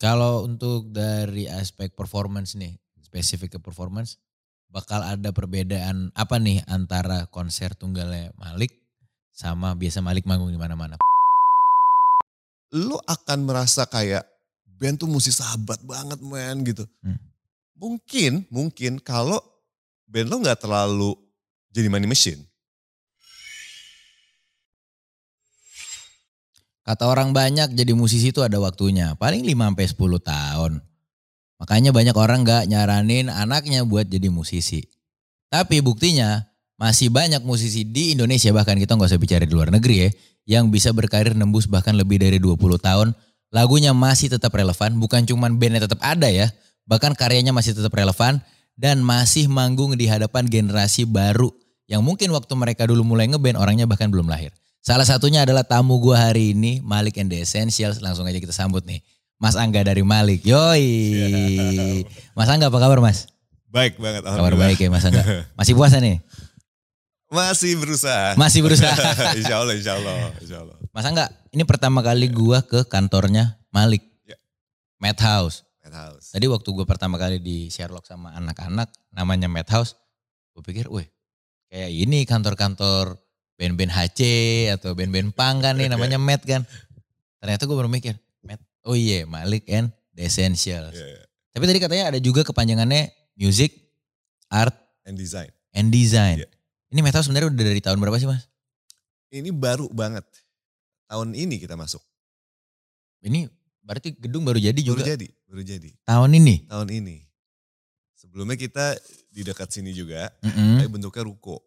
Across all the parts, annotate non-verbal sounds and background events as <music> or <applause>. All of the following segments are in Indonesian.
Kalau untuk dari aspek performance nih, spesifik ke performance, bakal ada perbedaan apa nih antara konser tunggalnya Malik sama biasa Malik manggung di mana-mana? Lu akan merasa kayak band tuh mesti sahabat banget men gitu. Hmm. Mungkin, mungkin kalau band lo nggak terlalu jadi money machine. Kata orang banyak jadi musisi itu ada waktunya, paling 5 sampai 10 tahun. Makanya banyak orang gak nyaranin anaknya buat jadi musisi. Tapi buktinya masih banyak musisi di Indonesia bahkan kita nggak usah bicara di luar negeri ya. Yang bisa berkarir nembus bahkan lebih dari 20 tahun. Lagunya masih tetap relevan, bukan cuma bandnya tetap ada ya. Bahkan karyanya masih tetap relevan dan masih manggung di hadapan generasi baru. Yang mungkin waktu mereka dulu mulai ngeband orangnya bahkan belum lahir. Salah satunya adalah tamu gua hari ini Malik and the Essentials. Langsung aja kita sambut nih. Mas Angga dari Malik. Yoi. <laughs> Mas Angga apa kabar Mas? Baik banget. Kabar baik ya Mas Angga. <laughs> Masih puasa nih? Masih berusaha. Masih berusaha. <laughs> insya Allah, insya Allah, insya Allah. Mas Angga, ini pertama kali gua ke kantornya Malik. Ya. Madhouse. Madhouse. Tadi waktu gua pertama kali di Sherlock sama anak-anak namanya Madhouse. Gue pikir, weh kayak ini kantor-kantor band-band HC atau band-band punk kan nih namanya Mad kan. Ternyata gue baru mikir, Mad, oh iya Malik and The Essentials. Yeah, yeah. Tapi tadi katanya ada juga kepanjangannya Music, Art, And design. and Design. Iya. Ini Madhouse sebenarnya udah dari tahun berapa sih mas? Ini baru banget. Tahun ini kita masuk. Ini berarti gedung baru jadi Baru juga jadi, baru jadi. tahun ini? Tahun ini. Sebelumnya kita di dekat sini juga, Mm-mm. tapi bentuknya ruko.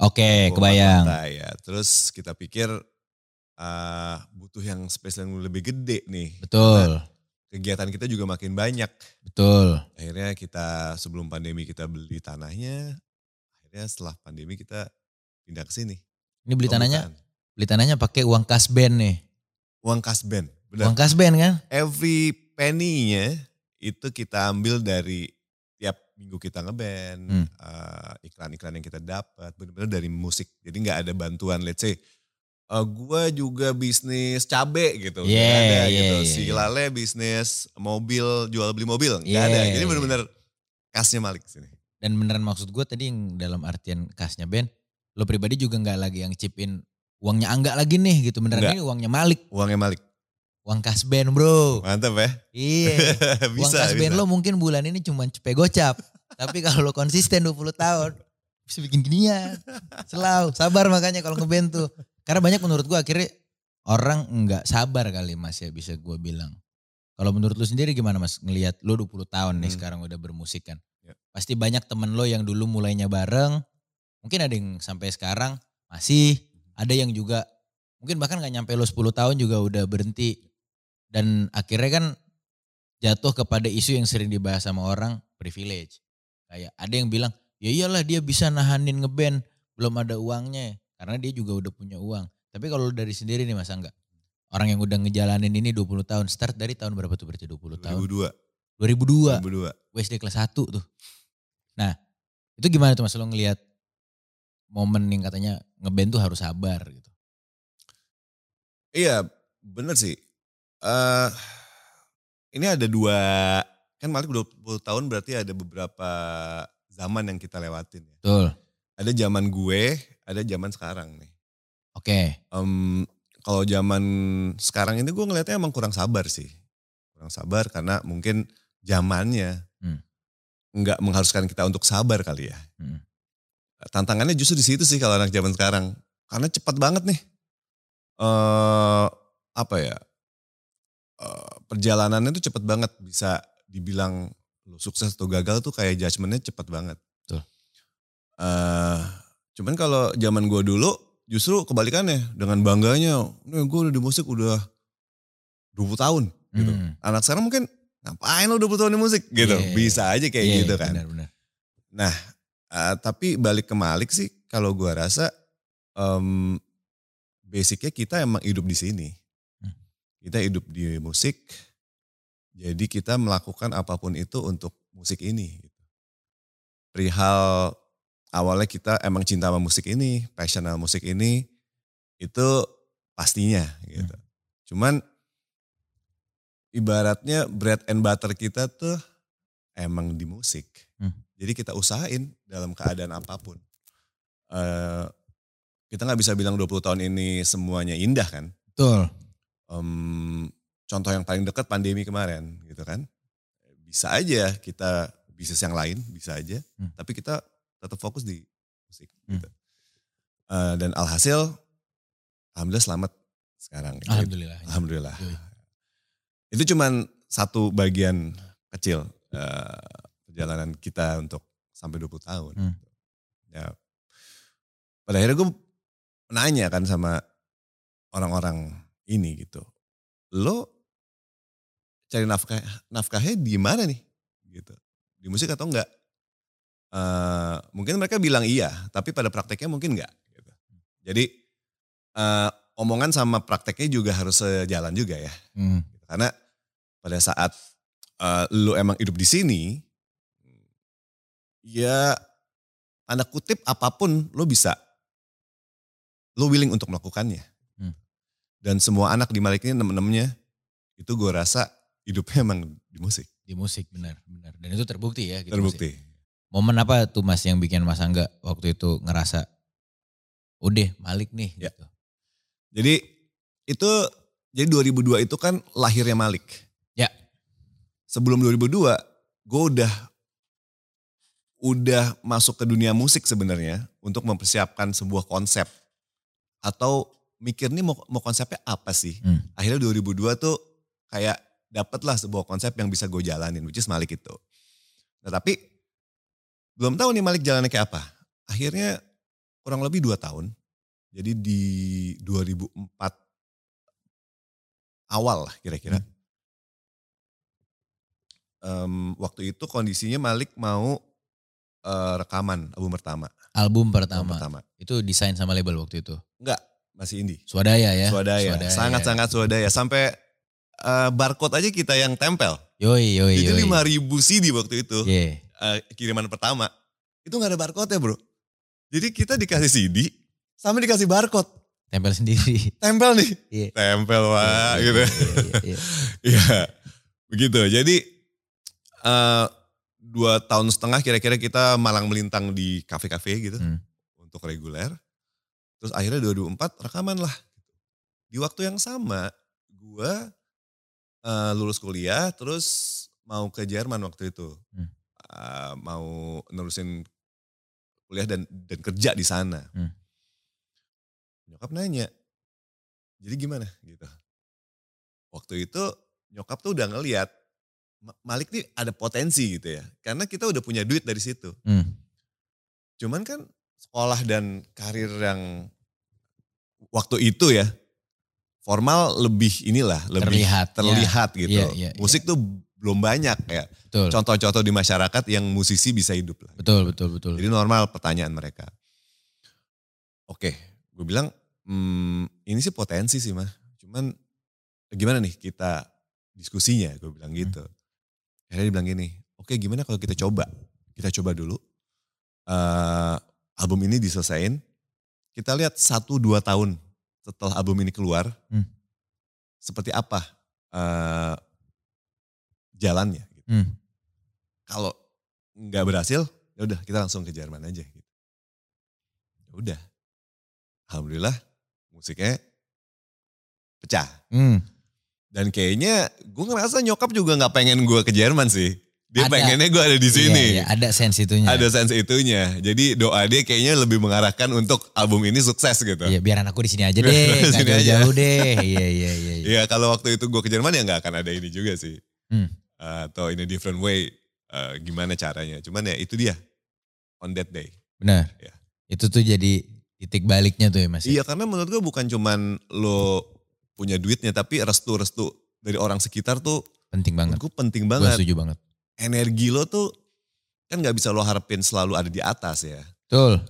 Oke, Ruko kebayang. Ya. Terus kita pikir ah, butuh yang space yang lebih gede nih. Betul, Kegiatan kita juga makin banyak. betul. Akhirnya kita sebelum pandemi kita beli tanahnya. Akhirnya setelah pandemi kita pindah ke sini. Ini beli tanahnya, Pembukaan. beli tanahnya pakai uang kas band nih. Uang kas band. Benar. Uang kas band kan? Every penny-nya itu kita ambil dari minggu kita ngeband, Hmm. eh, iklan-iklan yang kita dapat, benar-benar dari musik. Jadi nggak ada bantuan, let's say, eh, gua juga bisnis cabe gitu, nggak Yeah, ada yeah, gitu. yeah, Si. Lale bisnis mobil, jual beli mobil, nggak Yeah, ada. Jadi yeah. benar-benar kasnya Malik sini. Dan beneran maksud gue tadi yang dalam artian kasnya band, lo pribadi juga nggak lagi yang chipin uangnya Angga lagi nih gitu. Beneran Nggak. ini uangnya Malik. Uangnya Malik, Uang kas band bro. mantap ya? Iya. <laughs> uang bisa, kas band bisa. lo mungkin bulan ini cuma cepet gocap. <laughs> Tapi kalau lo konsisten 20 tahun, bisa bikin ginian. Selalu, sabar makanya kalau ngeband tuh. Karena banyak menurut gue akhirnya orang nggak sabar kali mas ya bisa gue bilang. Kalau menurut lu sendiri gimana mas ngelihat lu 20 tahun nih Hmm. sekarang udah bermusik kan. Ya. Pasti banyak temen lo yang dulu mulainya bareng. Mungkin ada yang sampai sekarang masih. Ada yang juga mungkin bahkan nggak nyampe lo 10 tahun juga udah berhenti. Dan akhirnya kan jatuh kepada isu yang sering dibahas sama orang privilege. Kayak ada yang bilang, ya iyalah dia bisa nahanin ngeband belum ada uangnya karena dia juga udah punya uang. Tapi kalau dari sendiri nih Mas Angga, orang yang udah ngejalanin ini 20 tahun, start dari tahun berapa tuh berarti 20 tahun? 2002. 2002. 2002. WSD kelas 1 tuh. Nah, itu gimana tuh Mas lo ngelihat momen yang katanya ngeband tuh harus sabar gitu. Iya, bener sih. Eh ini ada dua, kan Malik 20 tahun berarti ada beberapa zaman yang kita lewatin. ya. Betul. Ada zaman gue, ada zaman sekarang nih. Oke. Em, kalau zaman sekarang ini gue ngeliatnya emang kurang sabar sih. Kurang sabar karena mungkin zamannya Hmm. nggak mengharuskan kita untuk sabar kali ya. Hmm. Tantangannya justru di situ sih kalau anak zaman sekarang. Karena cepat banget nih. eh apa ya? Eh, perjalanannya tuh cepet banget bisa dibilang lu sukses atau gagal tuh kayak judgementnya cepet banget. Betul. eh cuman kalau zaman gue dulu justru kebalikannya dengan bangganya, gue udah di musik udah 20 tahun gitu. Hmm. Anak sekarang mungkin ngapain lo 20 tahun di musik gitu. Iya. Bisa aja kayak Iya, gitu kan. Benar-benar. Eh, tapi balik ke Malik sih kalau gua rasa em, basicnya kita emang hidup di sini. Hmm. Kita hidup di musik. Jadi kita melakukan apa pun itu untuk musik ini. gitu. Perihal awalnya kita emang cinta sama musik ini, passion sama musik ini, itu pastinya gitu. Cuman ibaratnya bread and butter kita tuh emang di musik. Hmm. Jadi kita usahain dalam keadaan apa pun. Eh, kita nggak bisa bilang 20 tahun ini semuanya indah kan. Betul. Em, contoh yang paling dekat pandemi kemarin gitu kan. Bisa aja kita bisnis yang lain, bisa aja. Hmm. Tapi kita tetap fokus di musik. Hmm. Gitu. Eh, dan alhasil, alhamdulillah selamat sekarang. Gitu. Alhamdulillah. Alhamdulillah. Yoi. Itu cuman satu bagian kecil eh, perjalanan kita untuk sampai 20 tahun. Hmm. Ya. Pada akhirnya gue nanya kan sama orang-orang ini gitu. Lo cari nafkah nafkahnya di mana nih? Gitu. Di musik atau enggak? Eh, mungkin mereka bilang iya, tapi pada prakteknya mungkin enggak. Gitu. Jadi eh, omongan sama prakteknya juga harus sejalan juga ya. Hmm. Karena pada saat eh, lu emang hidup di sini, ya tanda kutip apa pun lu bisa, lu willing untuk melakukannya. Dan semua anak di Malik ini temen-temennya, itu gue rasa hidupnya emang di musik. Di musik benar, benar. Dan itu terbukti ya. gitu, Mas, ya. Terbukti. Momen apa tuh mas yang bikin mas Angga waktu itu ngerasa, udah Malik nih Ya. gitu. Jadi itu, jadi 2002 itu kan lahirnya Malik. Ya. Sebelum 2002, gue udah udah masuk ke dunia musik sebenarnya untuk mempersiapkan sebuah konsep atau mikir nih mau, mau konsepnya apa sih? Hmm. Akhirnya 2002 tuh kayak dapatlah sebuah konsep yang bisa gue jalanin, which is Malik itu. Nah tapi belum tahu nih Malik jalannya kayak apa. Akhirnya kurang lebih dua tahun. Jadi di 2004 awal lah kira-kira. Em, waktu itu kondisinya Malik mau eh, rekaman album pertama. Album Album pertama. pertama. Itu desain sama label waktu itu. Enggak, masih indie. Swadaya ya. Swadaya, sangat-sangat swadaya. Sampai eh, barcode aja kita yang tempel. Yoi, yoi, Itu yoi. 5000 CD waktu itu. Iya. eh, kiriman pertama. Itu nggak ada barcode ya bro. Jadi kita dikasih CD sama dikasih barcode. Tempel sendiri. <laughs> Tempel nih. Iya. Tempel wah Iya, gitu. iya, iya, iya. <laughs> Iya, begitu. Jadi eh, dua tahun setengah kira-kira kita malang melintang di kafe-kafe gitu Hmm. untuk reguler. Terus akhirnya 2004 rekaman lah. Di waktu yang sama, gua eh, lulus kuliah, terus mau ke Jerman waktu itu, Hmm. Eh, mau nerusin kuliah dan dan kerja di sana. Hmm. Nyokap nanya, jadi gimana gitu. Waktu itu nyokap tuh udah ngeliat Ma- Malik nih ada potensi gitu ya. Karena kita udah punya duit dari situ. Hmm. Cuman kan sekolah dan karir yang waktu itu ya formal lebih inilah lebih Terlihat, ya. terlihat gitu. Iya, iya, Musik tuh belum banyak ya. Contoh-contoh di masyarakat yang musisi bisa hidup lah. Betul, betul, betul. Jadi normal pertanyaan mereka. Oke, gue bilang hmm, ini sih potensi sih mah. Cuman gimana nih kita diskusinya, gue bilang gitu. Akhirnya dia bilang gini, oke gimana kalau kita coba? Kita coba dulu. eh album ini diselesain. Kita lihat satu dua tahun setelah album ini keluar, Hmm. seperti apa eh jalannya. Gitu. Hmm. Kalau nggak berhasil, ya udah kita langsung ke Jerman aja. Gitu. Ya udah, alhamdulillah musiknya pecah. Hmm. Dan kayaknya gue ngerasa nyokap juga nggak pengen gue ke Jerman sih. Dia Ada. pengennya gue ada di sini. Iya, iya, ada sense itunya. Ada sense itunya. Jadi doa dia kayaknya lebih mengarahkan untuk album ini sukses gitu. Iya, biar anakku di sini aja <laughs> deh, nggak sini aja. jauh-jauh deh. Iya, iya, iya. iya. Iya kalau waktu itu gue ke Jerman ya nggak akan ada ini juga sih. Hmm. Atau in a different way. eh, gimana caranya. Cuman ya itu dia. On that day. Benar. Iya. Itu tuh jadi titik baliknya tuh ya Mas. Iya karena menurut gue bukan cuman lo punya duitnya. Tapi restu-restu dari orang sekitar tuh Penting banget. gue penting Gue banget. setuju banget. Energi lo tuh kan nggak bisa lo harapin selalu ada di atas ya. Betul.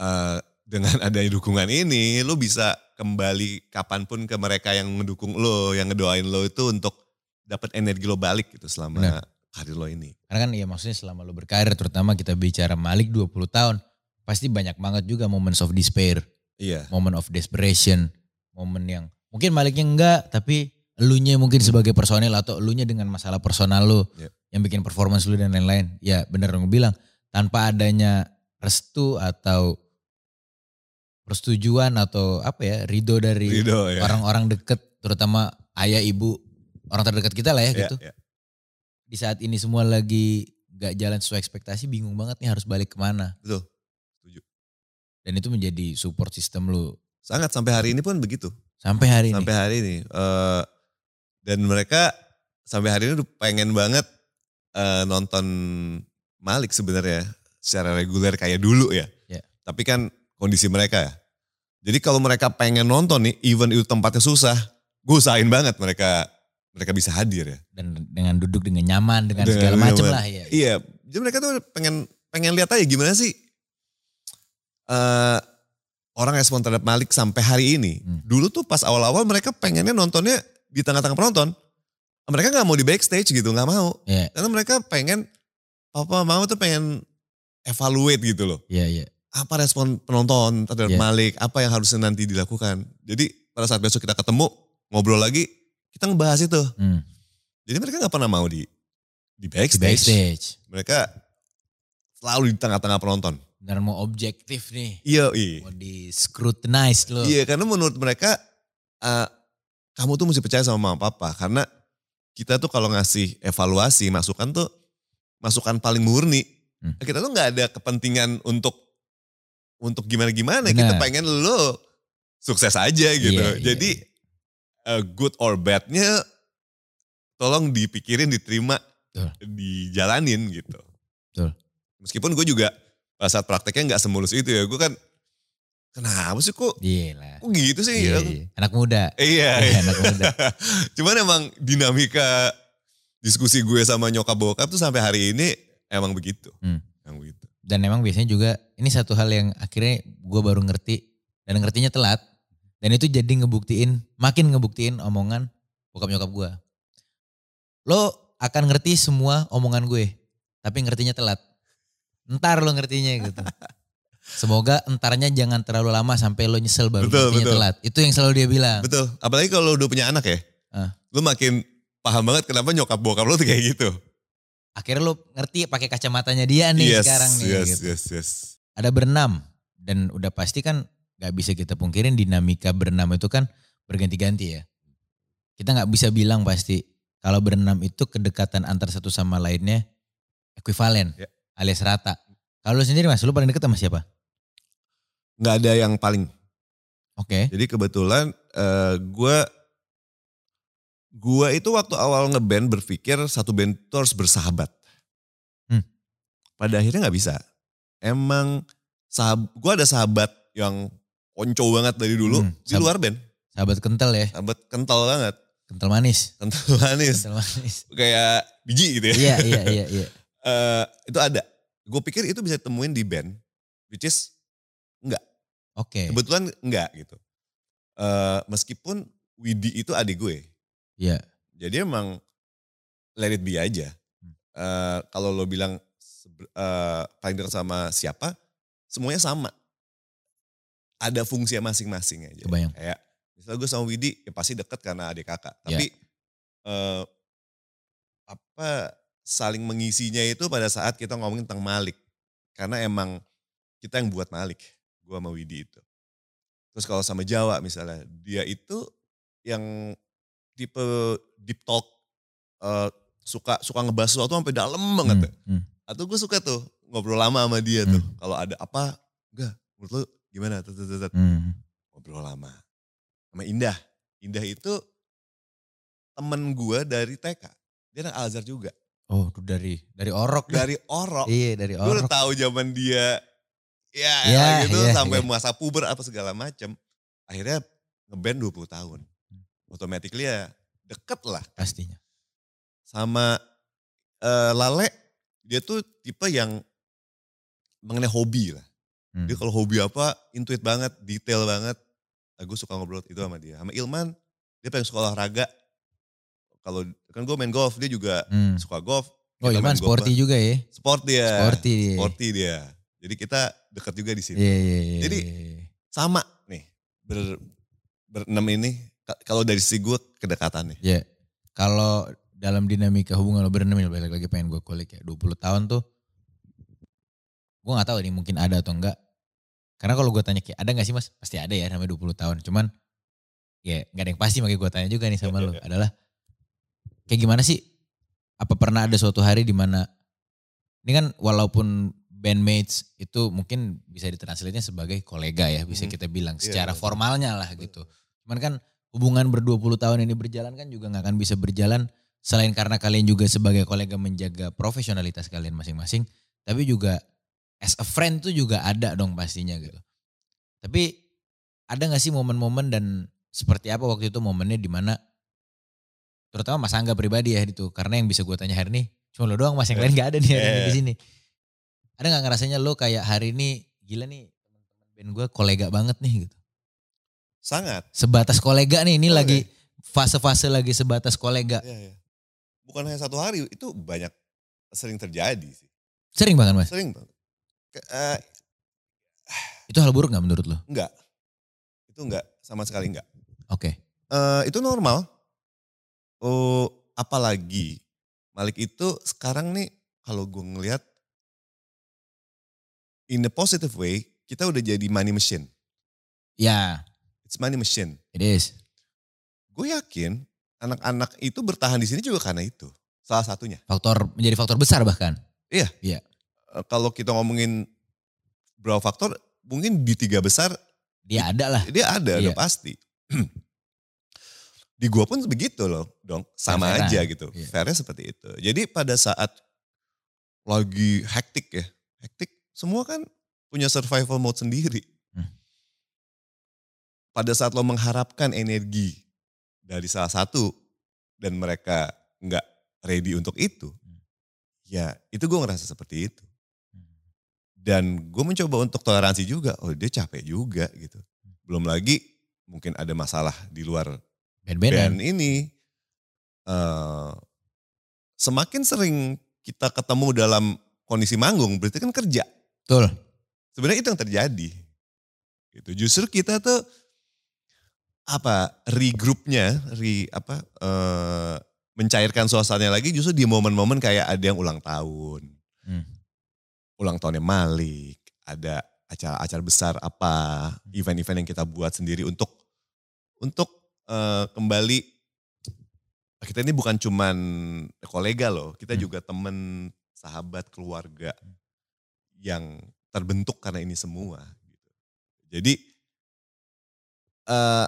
Eh, dengan <laughs> adanya dukungan ini, lo bisa kembali kapan pun ke mereka yang mendukung lo, yang ngedoain lo itu untuk dapat energi lo balik gitu selama Benar. karir lo ini. Karena kan ya maksudnya selama lo berkarir terutama kita bicara Malik 20 tahun. Pasti banyak banget juga moments of despair. Iya, Moment of desperation. Momen yang mungkin Maliknya enggak tapi elunya mungkin sebagai personel atau elunya dengan masalah personal lu Yep. Yang bikin performance lu dan lain-lain. Ya bener dong bilang tanpa adanya restu atau persetujuan atau apa ya ridho dari ya. orang-orang deket terutama ayah ibu orang terdekat kita lah ya, Ya, gitu. ya. Di saat ini semua lagi gak jalan sesuai ekspektasi bingung banget nih harus balik ke mana. Betul. Dan itu menjadi support system lu Sangat sampai hari ini pun begitu. sampai hari ini. Sampai hari ini. Eh, dan mereka sampai hari ini udah pengen banget eh, nonton Malik sebenarnya secara reguler kayak dulu ya. Ya. Tapi kan kondisi mereka ya. Jadi kalau mereka pengen nonton nih, even itu tempatnya susah, gue usahain banget mereka mereka bisa hadir ya. Dan dengan duduk dengan nyaman dengan Dengan segala macam lah ya. Iya, jadi mereka tuh pengen pengen lihat aja gimana sih eh orang respon terhadap Malik sampai hari ini. Hmm. Dulu tuh pas awal-awal mereka pengennya nontonnya di tengah-tengah penonton. Mereka nggak mau di backstage gitu, nggak mau. Iya, Karena mereka pengen apa mau tuh pengen evaluate gitu loh. iya, iya. Apa respon penonton terhadap Iya. Malik, apa yang harusnya nanti dilakukan. Jadi pada saat besok kita ketemu, ngobrol lagi, kita ngebahas itu. Hmm. Jadi mereka nggak pernah mau di di Di backstage. backstage. Mereka selalu di tengah-tengah penonton. Benar mau objektif nih. Iya, iya. Mau di scrutinize lo. Iya, karena menurut mereka eh, kamu tuh mesti percaya sama mama papa karena kita tuh kalau ngasih evaluasi, masukan tuh masukan paling murni. Hmm. Kita tuh nggak ada kepentingan untuk untuk gimana-gimana, kita pengen lo sukses aja gitu. Iya, iya, Jadi eh, good or badnya tolong dipikirin, diterima, Betul. dijalanin gitu. Betul. Meskipun gue juga saat prakteknya nggak semulus itu ya, gue kan kenapa sih kok, Iya lah. kok gitu sih? Iya, iya. Anak muda. Iya, Iya, <laughs> iya. anak muda. <laughs> Cuman emang dinamika diskusi gue sama nyokap bokap tuh sampai hari ini emang begitu. Hmm. Emang begitu. Dan emang biasanya juga ini satu hal yang akhirnya gue baru ngerti dan ngertinya telat. Dan itu jadi ngebuktiin, makin ngebuktiin omongan bokap nyokap gue. Lo akan ngerti semua omongan gue, tapi ngertinya telat. Ntar lo ngertinya gitu. <laughs> Semoga entarnya jangan terlalu lama sampai lo nyesel baru Betul, betul. telat. Itu yang selalu dia bilang. Betul. Apalagi kalau udah punya anak ya. Ah. Lu makin paham banget kenapa nyokap bokap lu tuh kayak gitu. Akhirnya lo ngerti pakai kacamatanya dia nih yes, sekarang nih. yes, gitu. yes, yes. ada berenam dan udah pasti kan nggak bisa kita pungkirin dinamika berenam itu kan berganti-ganti ya. Kita nggak bisa bilang pasti kalau berenam itu kedekatan antar satu sama lainnya ekuivalen Ya. alias rata. Kalau lu sendiri mas, lu paling deket sama siapa? Nggak ada yang paling. Oke. Jadi kebetulan eh, gue gue itu waktu awal ngeband berpikir satu band itu harus bersahabat. Hmm. Pada akhirnya nggak bisa. Emang sahab, gue ada sahabat yang konco banget dari dulu Hmm, di luar band. Sahabat kental ya, Sahabat kental banget. kental manis. Kental manis. Kental manis. Kayak biji gitu ya. iya iya iya iya. <laughs> Eh, itu ada. Gue pikir itu bisa temuin di band. Which is Oke. kebetulan enggak gitu. Eh, meskipun Widi itu adik gue. Iya. Jadi emang let it be aja. Eh, kalau lo bilang eh, paling dekat sama siapa, semuanya sama. Ada fungsi masing-masing aja. Kebayang. Kayak misalnya gue sama Widi, ya pasti deket karena adik kakak. Ya. Tapi eh, apa saling mengisinya itu pada saat kita ngomongin tentang Malik. Karena emang kita yang buat Malik, gue sama Widi itu. Terus kalau sama Jawa misalnya, dia itu yang tipe deep talk, eh, suka suka ngebahas sesuatu sampai dalam banget. Hmm, ya. hmm. Atau gue suka tuh ngobrol lama sama dia tuh. Hmm. Kalau ada apa, enggak, menurut lu gimana? Tet, tet, tet, tet. Hmm. Ngobrol lama. Sama Indah. Indah itu temen gue dari TK. Dia anak Al-Azhar juga. Oh, tuh dari dari orok. dah. Dari Orok. Iya dari Gue udah orok. tahu zaman dia ya, Ya, gitu ya, sampai ya. masa puber apa segala macam. Akhirnya ngeband 20 tahun. Automatically ya deket lah. Pastinya. Sama eh, Lale, dia tuh tipe yang mengenai hobi lah. Hmm. Dia kalau hobi apa, intuit banget, detail banget. Nah, gue suka ngobrol itu sama dia. Sama Ilman, dia pengen sekolah olahraga. Kalau kan gue main golf, dia juga Hmm. suka golf. Oh Ilman golf sporty juga ya. Sport dia. Sporty dia. Sporty dia. Jadi kita dekat juga di sini. Iya iya iya. Jadi, iya. Sama nih, ber, berenam ini. Ka- Kalau dari sisi gue kedekatannya. Ya, kalau dalam dinamika hubungan lo berenam ini balik lagi pengen gue kulik ya. 20 tahun tuh, gue gak tahu nih mungkin ada atau enggak. Karena kalau gue tanya kayak ada gak sih mas? Pasti ada ya namanya 20 tahun. Cuman ya gak ada yang pasti makanya gue tanya juga nih sama Ya, lo. ya, <laughs> ya. Adalah kayak gimana sih? Apa pernah ada suatu hari di mana ini kan walaupun bandmates itu mungkin bisa ditranslate sebagai kolega ya bisa Mhm. kita bilang Iya, secara iya. formalnya lah gitu. Cuman kan hubungan ber-20 tahun ini berjalan kan juga nggak akan bisa berjalan selain karena kalian juga sebagai kolega menjaga profesionalitas kalian masing-masing, tapi juga as a friend tuh juga ada dong pastinya gitu. Tapi ada nggak sih momen-momen dan seperti apa waktu itu momennya di mana terutama Mas Angga pribadi ya itu karena yang bisa gue tanya hari ini cuma lo doang Mas yang lain nggak ada nih hari ini di Eh. sini. Ada nggak ngerasanya lo kayak hari ini gila nih teman-teman band gue kolega banget nih gitu. Sangat. Sebatas kolega nih ini Oke. lagi fase-fase lagi sebatas kolega. Iya, iya. Bukan hanya satu hari, itu banyak sering terjadi sih. Sering banget Mas. Sering banget. Eh, Itu hal buruk nggak menurut lo? enggak. Itu enggak, sama sekali enggak. Oke. Eh, itu normal. Oh, apalagi Malik itu sekarang nih kalau gue ngelihat in a positive way, kita udah jadi money machine. Ya, It's money machine. it is. Gue yakin anak-anak itu bertahan di sini juga karena itu. Salah satunya. Faktor menjadi faktor besar bahkan. Eh, kalau kita ngomongin berapa faktor, mungkin di tiga besar Dia ada lah. dia ada, Iya. udah pasti. <clears throat> di gua pun begitu loh, dong. Sama Fair-fairan. aja gitu. Iya. Fairnya seperti itu. Jadi pada saat lagi hektik ya, hektik semua kan punya survival mode sendiri. Hmm. Pada saat lo mengharapkan energi dari salah satu dan mereka nggak ready untuk itu, Hmm. ya itu gue ngerasa seperti itu. Dan gue mencoba untuk toleransi juga, oh dia capek juga gitu. Belum lagi mungkin ada masalah di luar Band-bandan. band ini. eh semakin sering kita ketemu dalam kondisi manggung, berarti kan kerja. Betul. Sebenarnya itu yang terjadi. Gitu. Justru kita tuh apa regroupnya, re apa eh, mencairkan suasananya lagi justru di momen-momen kayak ada yang ulang tahun, Hmm. ulang tahunnya Malik, ada acara-acara besar apa, event-event yang kita buat sendiri untuk untuk eh, kembali kita ini bukan cuman kolega loh, kita Hmm. juga temen, sahabat, keluarga yang terbentuk karena ini semua. gitu. Jadi eh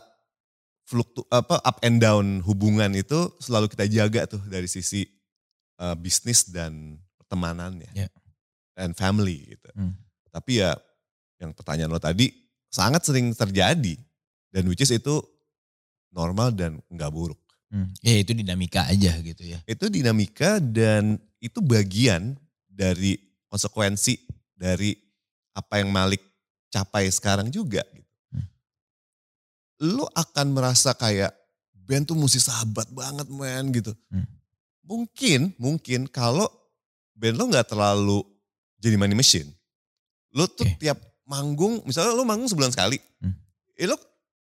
fluktu apa up and down hubungan itu selalu kita jaga tuh dari sisi eh, bisnis dan pertemanannya Ya. dan family gitu. Hmm. Tapi ya yang pertanyaan lo tadi sangat sering terjadi dan which is itu normal dan nggak buruk. Hmm. Ya itu dinamika aja gitu ya. Itu dinamika dan itu bagian dari konsekuensi dari apa yang Malik capai sekarang juga. Gitu. Hmm. Lo akan merasa kayak band tuh mesti sahabat banget men gitu. Hmm. Mungkin, mungkin kalau band lo nggak terlalu jadi money machine. Lo tuh Oke. tiap manggung, misalnya lo manggung sebulan sekali. Hmm. Eh lo,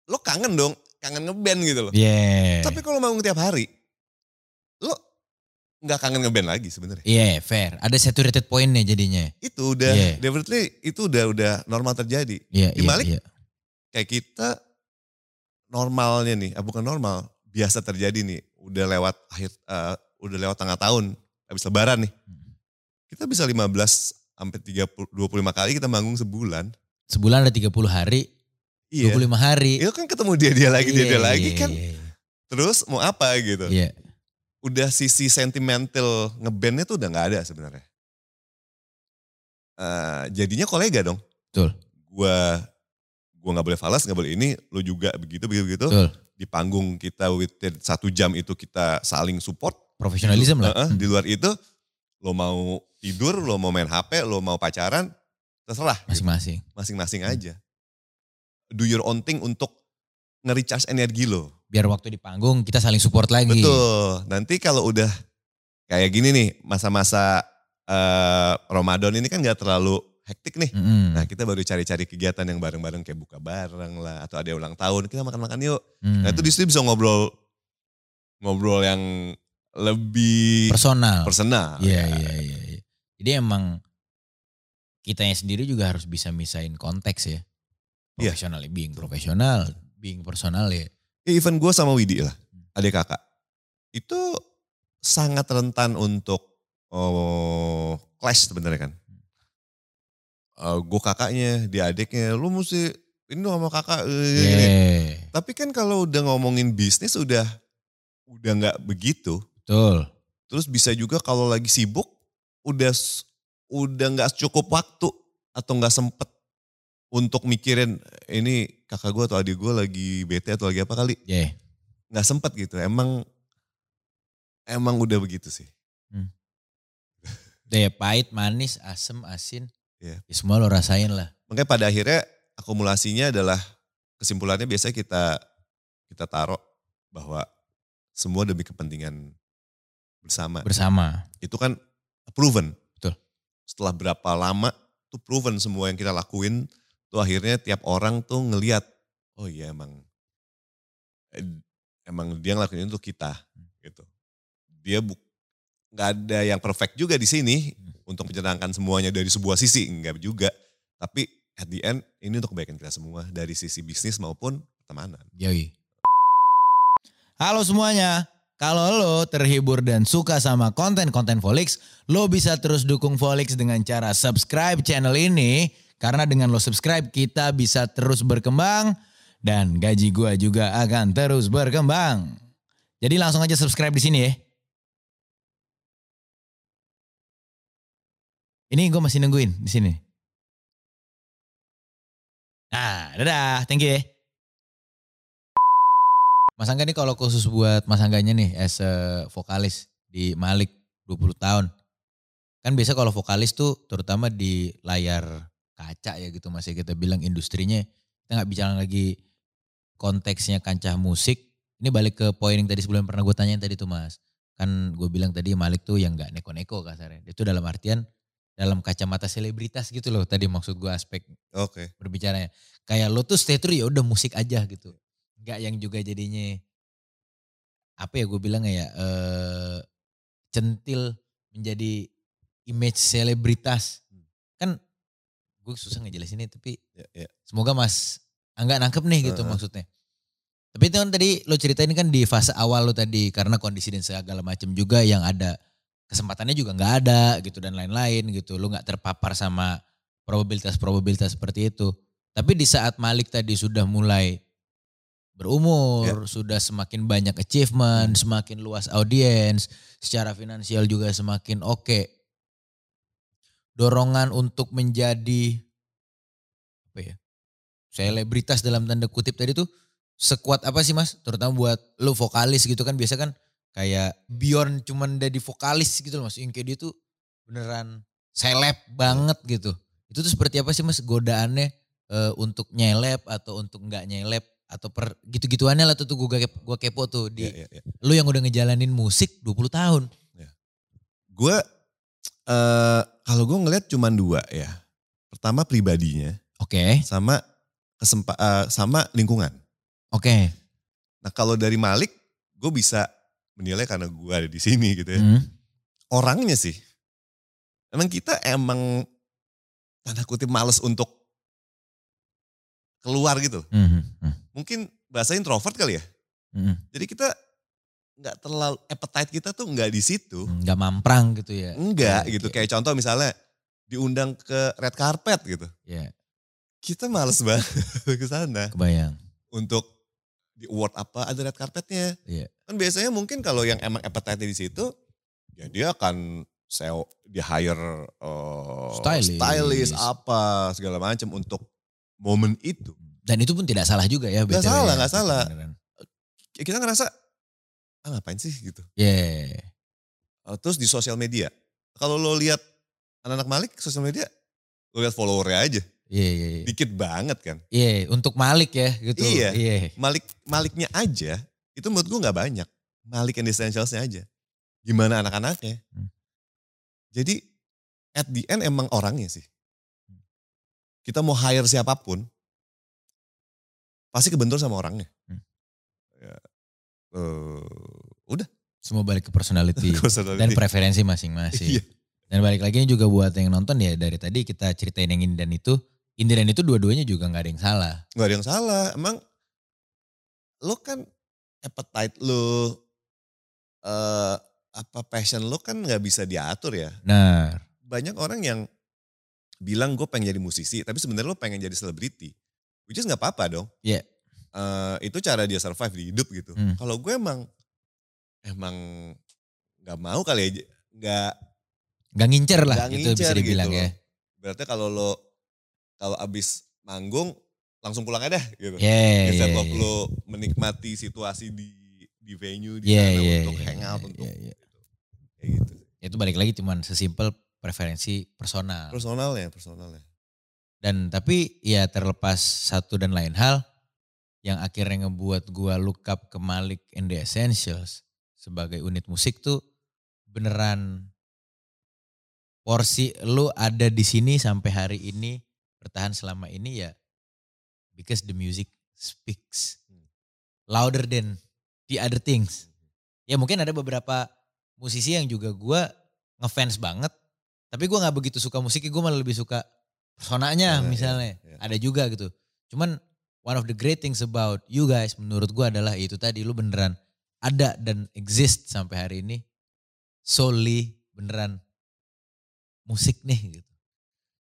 lo kangen dong, kangen ngeband gitu loh. Yeah. Tapi kalau manggung tiap hari, lo nggak kangen ngeband lagi sebenarnya. Iya fair. Ada saturated pointnya jadinya. Itu udah, Yeah. definitely itu udah udah normal terjadi. Iya Di iya Malik, iya. Kayak kita normalnya nih, ah, bukan normal, biasa terjadi nih. Udah lewat akhir, eh, udah lewat tengah tahun, habis lebaran nih. Kita bisa 15 sampai 30, 25 kali kita manggung sebulan. Sebulan ada 30 hari, Iya. 25 hari. Itu kan ketemu dia-dia lagi, dia-dia Iya, lagi iya, kan. Iya. Terus mau apa gitu. iya. Udah sisi sentimental ngebandnya tuh udah nggak ada sebenarnya. Eh, jadinya kolega dong. Betul. Gua gua nggak boleh falas, nggak boleh ini, lu juga begitu begitu begitu. Betul. Di panggung kita within satu jam itu kita saling support. Profesionalisme lah. Heeh, Hmm. Di luar itu, lo mau tidur, lo mau main HP, lo mau pacaran, terserah. gitu. Masing-masing. Masing-masing aja. Do your own thing untuk nge-recharge energi lo. Biar waktu di panggung kita saling support lagi. Betul. Nanti kalau udah kayak gini nih, masa-masa eh, Ramadan ini kan gak terlalu hektik nih. Mm-mm. Nah kita baru cari-cari kegiatan yang bareng-bareng kayak buka bareng lah. Atau ada yang ulang tahun, kita makan-makan yuk. Mm. Nah itu di situ bisa ngobrol ngobrol yang lebih personal. personal. Iya, ya. iya, iya. iya. Jadi emang kitanya sendiri juga harus bisa misain konteks ya. Iya. Profesional, being profesional, being personal ya. Ya, even gue sama Widi lah, adik kakak. Itu sangat rentan untuk oh, clash sebenarnya kan. gue kakaknya, dia adiknya, lu mesti ini sama kakak. eh, Iya. Tapi kan kalau udah ngomongin bisnis udah udah nggak begitu. Betul. Terus bisa juga kalau lagi sibuk udah udah nggak cukup waktu atau nggak sempet untuk mikirin ini kakak gue atau adik gue lagi bete atau lagi apa kali Iya. nggak sempet gitu emang emang udah begitu sih Daya pahit, manis, asem, asin. Iya. Ya semua lo rasain lah. makanya pada akhirnya akumulasinya adalah kesimpulannya biasanya kita kita taruh bahwa semua demi kepentingan bersama Bersama. itu kan proven Betul. setelah berapa lama tuh proven semua yang kita lakuin tuh akhirnya tiap orang tuh ngeliat oh iya emang emang dia ngelakuin itu untuk kita gitu dia buk nggak ada yang perfect juga di sini untuk menyenangkan semuanya dari sebuah sisi enggak juga tapi at the end ini untuk kebaikan kita semua dari sisi bisnis maupun pertemanan Yoi. Halo semuanya. Kalau lo terhibur dan suka sama konten-konten Volix, lo bisa terus dukung Volix dengan cara subscribe channel ini. Karena dengan lo subscribe, kita bisa terus berkembang. Dan gaji gua juga akan terus berkembang. Jadi langsung aja subscribe di sini ya. Ini gue masih nungguin di sini. Nah, dadah. Thank you ya. Mas Angga nih kalau khusus buat Mas Angganya nih as a vokalis di Malik 20 tahun. Kan biasa kalau vokalis tuh terutama di layar kaca ya gitu masih kita bilang industrinya. Kita nggak bicara lagi konteksnya kancah musik. Ini balik ke poin yang tadi sebelum pernah gue tanyain tadi tuh mas. Kan gue bilang tadi Malik tuh yang nggak neko-neko kasarnya. Itu dalam artian dalam kacamata selebritas gitu loh tadi maksud gue aspek oke berbicaranya. Kayak lo tuh stay true ya udah musik aja gitu. Enggak yang juga jadinya apa ya gue bilang ya eh centil menjadi image selebritas. Kan gue susah ngejelasinnya tapi ya, ya. semoga Mas Angga nangkep nih gitu Heeh. maksudnya. Tapi itu kan tadi lo ceritain kan di fase awal lo tadi karena kondisi dan segala macam juga yang ada kesempatannya juga nggak ada gitu dan lain-lain gitu. Lo nggak terpapar sama probabilitas-probabilitas seperti itu. Tapi di saat Malik tadi sudah mulai berumur, sudah semakin banyak achievement, semakin luas audiens, secara finansial juga semakin oke. Dorongan untuk menjadi apa ya? Selebritas dalam tanda kutip tadi tuh sekuat apa sih Mas? Terutama buat lu vokalis gitu kan biasa kan kayak beyond cuman jadi vokalis gitu loh Mas. Yang kayak dia tuh beneran seleb banget gitu. Itu tuh seperti apa sih Mas godaannya eh, untuk nyeleb atau untuk nggak nyeleb atau per gitu-gituannya lah tuh, tuh gue kepo, gua kepo tuh di Ya, ya, ya. lu yang udah ngejalanin musik 20 tahun. Gue eh kalau gue ngeliat cuma dua ya. Pertama pribadinya Oke, sama kesempa eh, sama lingkungan. oke. Nah kalau dari Malik gue bisa menilai karena gue ada di sini gitu ya. Hmm, Orangnya sih, emang kita emang tanda kutip males untuk keluar gitu. hmm, hmm, Mungkin bahasa introvert kali ya. hmm. Jadi kita nggak terlalu appetite kita tuh nggak di situ. Hmm, Nggak mamprang gitu ya. Enggak Oke, gitu. oke. Kayak contoh misalnya diundang ke red carpet gitu. Ya, Kita males banget <laughs> ke sana kebayang. untuk di award apa ada red carpetnya. Iya. Kan biasanya mungkin kalau yang emang appetite di situ ya dia akan SEO, di hire uh, Stylist. stylist apa segala macam untuk momen itu. Dan itu pun tidak salah juga ya. BTW salah, ya. nggak salah. Beneran. Ya Kita ngerasa ah ngapain sih gitu. Iya. Uh, terus di sosial media. Kalau lo lihat anak-anak Malik sosial media, lo lihat followernya aja. Iya, iya, iya. Dikit banget kan. Iya, untuk Malik ya gitu. Iya. Iya. Malik Maliknya aja itu menurut gue nggak banyak. Malik and Essentialsnya aja. Gimana anak-anaknya? Hmm. Jadi at the end emang orangnya sih. kita mau hire siapa pun, pasti kebentur sama orangnya. Hmm. Ya, eh, udah. Semua balik ke personality <laughs> Personality. dan preferensi masing-masing. Iya. Dan balik lagi juga buat yang nonton ya dari tadi kita ceritain yang ini dan itu. Ini dan itu dua-duanya juga nggak ada yang salah. Gak ada yang salah. Emang lo kan appetite lo, eh apa passion lo kan nggak bisa diatur ya. Nah, Banyak orang yang bilang gue pengen jadi musisi, tapi sebenarnya lo pengen jadi selebriti. Which is nggak apa-apa dong. Iya. Eh, itu cara dia survive di hidup gitu. Hmm. Kalau gue emang emang nggak mau kali aja, nggak nggak ngincer lah nggak itu bisa ngincer dibilang gitu ya. Berarti kalau lo kalau abis manggung langsung pulang aja dah gitu. Iya, Instead iya, of iya. lo menikmati situasi di di venue di Iya, sana iya, untuk iya, hangout iya, untuk iya, iya. kayak gitu. Itu balik lagi cuman sesimpel preferensi personal. Personalnya, personalnya. Dan tapi ya terlepas satu dan lain hal yang akhirnya ngebuat gua look up ke Malik and the Essentials sebagai unit musik tuh beneran porsi lu ada di sini sampai hari ini bertahan selama ini ya because the music speaks louder than the other things. Ya mungkin ada beberapa musisi yang juga gua ngefans banget tapi gua nggak begitu suka musiknya, gue malah lebih suka personanya Nah, misalnya. iya, iya. Ada juga gitu. Cuman one of the great things about you guys menurut gua adalah itu tadi lu beneran ada dan exist sampai hari ini solely beneran musik nih gitu.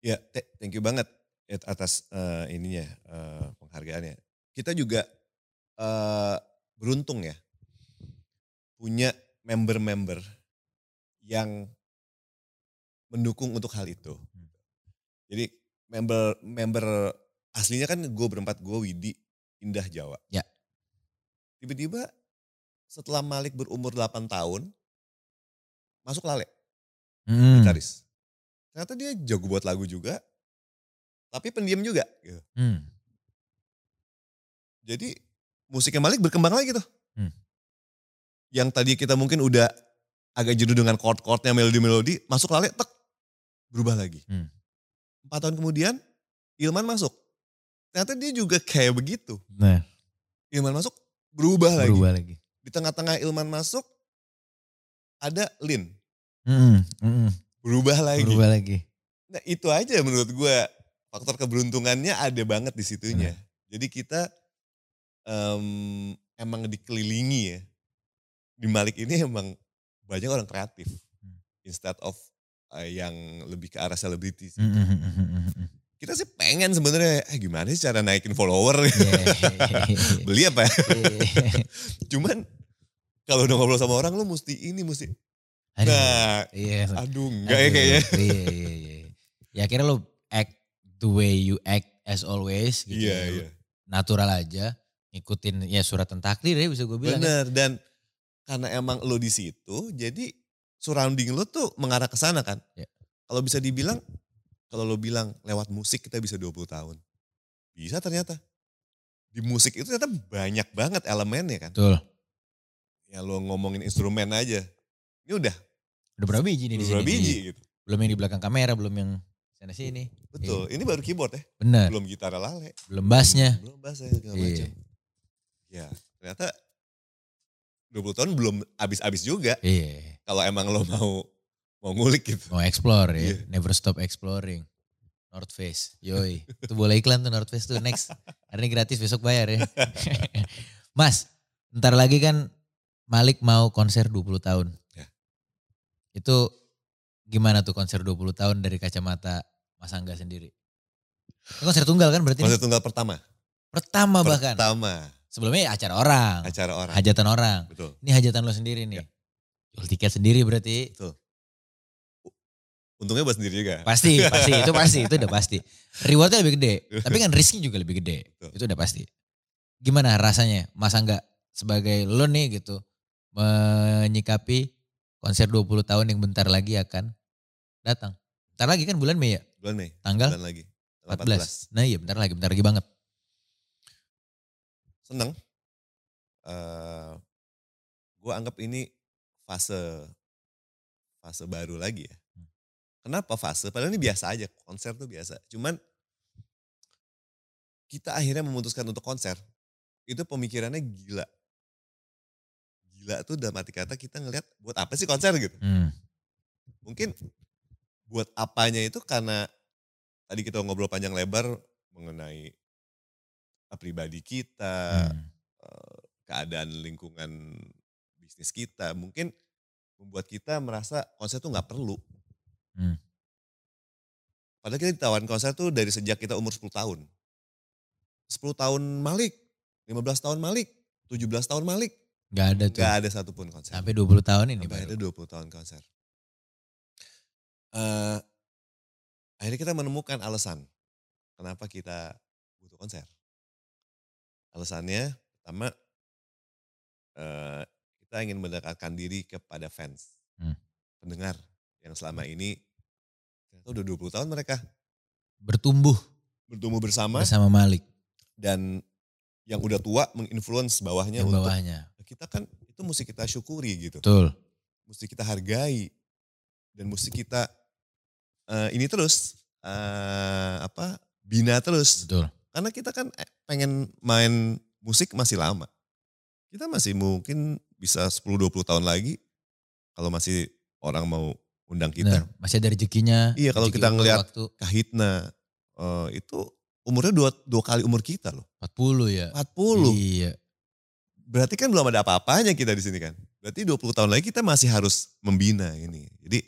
Ya, te- thank you banget atas eh, ininya eh, penghargaannya. Kita juga eh, beruntung ya punya member-member yang mendukung untuk hal itu. Hmm. Jadi member member aslinya kan gue berempat gue Widi Indah Jawa. Ya. Tiba-tiba setelah Malik berumur 8 tahun masuk Lale Hmm. gitaris. Ternyata dia jago buat lagu juga, tapi pendiam juga. gitu. Hmm. Jadi musiknya Malik berkembang lagi tuh. Hmm. Yang tadi kita mungkin udah agak jenuh dengan chord-chordnya melodi-melodi, masuk lale, tek, berubah lagi. Hmm. Empat tahun kemudian, Ilman masuk. Ternyata dia juga kayak begitu. Nah, Ilman masuk, berubah, lagi. berubah lagi. Di tengah-tengah Ilman masuk, ada Lin, Hmm, hmm, berubah lagi. berubah lagi. Nah itu aja menurut gue faktor keberuntungannya ada banget di situnya. Jadi kita em, emang dikelilingi ya. Di Malik ini emang banyak orang kreatif. Hmm. Instead of eh, yang lebih ke arah selebriti. sih. Hmm, Kita sih pengen sebenarnya, eh gimana sih cara naikin follower? Yeah. <laughs> Beli apa ya? Yeah. <laughs> Cuman kalau udah ngobrol sama orang lu mesti ini, mesti. Aduh, Nah, iya. aduh enggak ya Aduh, kayaknya. Iya, iya, iya. Ya akhirnya lo act the way you act as always gitu. Iya, ya. iya. Natural aja. Ngikutin ya suratan takdir ya bisa gue bilang. ya. Bener dan karena emang lo di situ, jadi surrounding lo tuh mengarah ke sana kan. Ya. Kalau bisa dibilang, kalau lo bilang lewat musik kita bisa 20 tahun. Bisa ternyata. Di musik itu ternyata banyak banget elemennya kan. Betul. Ya lo ngomongin instrumen aja. Ini udah Udah berapa biji nih di sini? biji Ji? gitu. Belum yang di belakang kamera, belum yang sana sini. Betul. Ini baru keyboard ya. Bener. Belum gitar lale. Belum bassnya. Belum bassnya segala Iya. macam. Ya ternyata 20 tahun belum habis-habis juga. Iya. Kalau emang lo mau mau ngulik gitu. Mau explore ya. Iya. Never stop exploring. North Face. Yoi. Itu boleh iklan tuh North Face tuh. Next. Hari ini gratis besok bayar ya. <laughs> Mas. Ntar lagi kan Malik mau konser 20 tahun. Ya. Itu gimana tuh konser 20 tahun dari kacamata Mas Angga sendiri? Ini konser tunggal kan berarti? Konser ini? tunggal pertama. Pertama bahkan. Pertama Sebelumnya acara orang. acara orang. Hajatan orang. Betul. Ini hajatan lo sendiri nih. Ya. Jual tiket sendiri berarti. Untungnya buat sendiri juga. Pasti, <laughs> pasti. Itu pasti. Itu udah pasti. Rewardnya lebih gede. <laughs> Tapi kan risknya juga lebih gede. Betul. Itu udah pasti. Gimana rasanya Mas Angga sebagai lo nih gitu. Menyikapi konser 20 tahun yang bentar lagi akan datang. Bentar lagi kan bulan Mei ya? Bulan Mei. Tanggal Bulan lagi. Tanggal 14. Nah iya bentar lagi. Bentar lagi banget. Seneng. Eh gue anggap ini fase fase baru lagi ya. Kenapa fase? Padahal ini biasa aja. Konser tuh biasa. Cuman kita akhirnya memutuskan untuk konser, itu pemikirannya gila. Gila tuh dalam arti kata kita ngelihat buat apa sih konser gitu. Hmm. Mungkin buat apanya itu karena tadi kita ngobrol panjang lebar mengenai pribadi kita, Hmm. eh, keadaan lingkungan bisnis kita. Mungkin membuat kita merasa konser tuh nggak perlu. Hmm. Padahal kita ditawarin konser tuh dari sejak kita umur 10 tahun. 10 tahun Malik, 15 tahun Malik, 17 tahun Malik. Gak ada tuh. Gak ada satupun konser. Sampai 20 tahun ini Sampai baru. ada 20 tahun konser. Eh, akhirnya kita menemukan alasan kenapa kita butuh konser. Alasannya pertama eh, kita ingin mendekatkan diri kepada fans, Hmm. pendengar yang selama ini ternyata udah 20 tahun mereka Bertumbuh bertumbuh bersama bersama Malik dan yang udah tua menginfluence bawahnya yang untuk bawahnya. kita kan itu mesti kita syukuri gitu. Betul. mesti kita hargai dan mesti kita eh, ini terus eh, apa bina terus Betul. karena kita kan eh, pengen main musik masih lama kita masih mungkin bisa 10-20 tahun lagi kalau masih orang mau undang kita Benar. Masih ada rezekinya. Iya, kalau kita ngelihat- waktu kahitna eh, itu umurnya dua, dua kali umur kita loh 40 ya. 40 Iya. berarti kan belum ada apa-apanya kita di sini kan. Berarti 20 tahun lagi kita masih harus membina ini. Jadi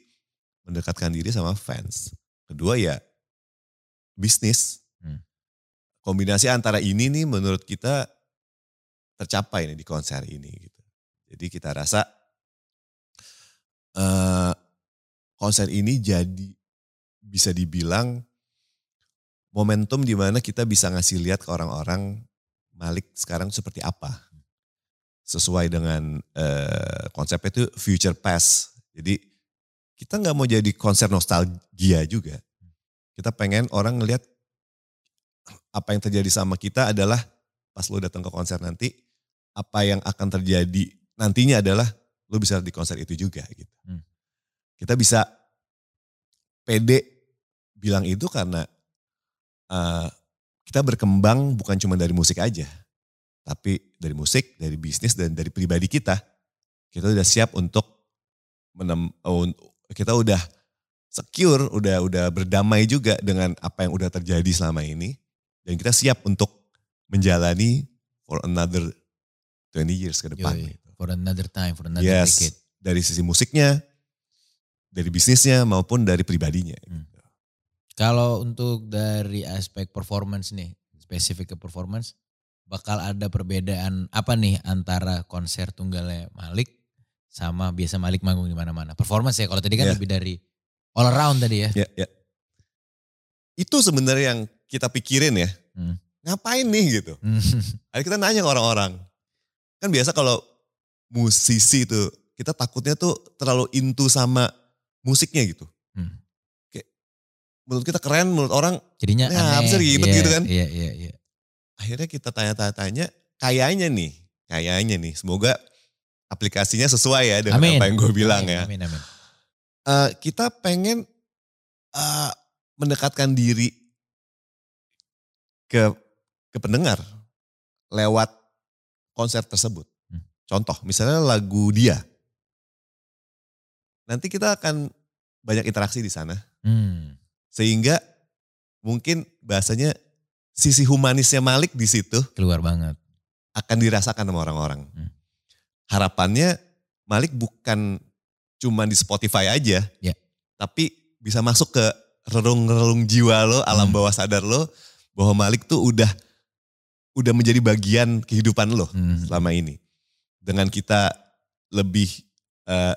mendekatkan diri sama fans. Kedua ya bisnis. Hmm. Kombinasi antara ini nih menurut kita tercapai nih di konser ini gitu. Jadi kita rasa eh konser ini jadi bisa dibilang momentum di mana kita bisa ngasih lihat ke orang-orang Malik sekarang seperti apa. Sesuai dengan eh, konsepnya itu future past. Jadi kita nggak mau jadi konser nostalgia juga. Kita pengen orang ngelihat apa yang terjadi sama kita adalah pas lo datang ke konser nanti, apa yang akan terjadi nantinya adalah lo bisa di konser itu juga gitu. Hmm. Kita bisa pede bilang itu karena eh, kita berkembang bukan cuma dari musik aja, tapi dari musik, dari bisnis dan dari pribadi kita. Kita udah siap untuk menem, kita udah secure, udah udah berdamai juga dengan apa yang udah terjadi selama ini dan kita siap untuk menjalani for another 20 years ke depan. Yoi. gitu. For another time, for another Yes, decade. dari sisi musiknya, dari bisnisnya maupun dari pribadinya. Hmm. Kalau untuk dari aspek performance nih, spesifik ke performance, bakal ada perbedaan apa nih antara konser tunggalnya Malik sama biasa Malik manggung di mana-mana. Performance ya, kalau tadi kan Ya. lebih dari all around tadi ya. Ya, ya. Itu sebenarnya yang kita pikirin ya. Hmm. Ngapain nih gitu. <laughs> Akhirnya kita nanya ke orang-orang. Kan biasa kalau musisi tuh, kita takutnya tuh terlalu into sama musiknya gitu. Hmm. Kayak menurut kita keren, menurut orang Jadinya Ya, aneh. ribet Iya, gitu kan? Iya, iya, iya. akhirnya kita tanya-tanya, kayaknya nih, kayaknya nih, semoga aplikasinya sesuai ya dengan Amin. apa yang gue bilang Amin, ya. Amin, amin. Eh, kita pengen eh, mendekatkan diri ke ke pendengar lewat konser tersebut. Hmm. Contoh, misalnya lagu dia. Nanti kita akan banyak interaksi di sana. Hmm. Sehingga mungkin bahasanya sisi humanisnya Malik di situ Keluar banget. akan dirasakan sama orang-orang. Hmm. Harapannya Malik bukan cuma di Spotify aja, Ya. tapi bisa masuk ke relung-relung jiwa lo, alam Hmm. bawah sadar lo, bahwa Malik tuh udah udah menjadi bagian kehidupan lo Hmm. selama ini. Dengan kita lebih eh,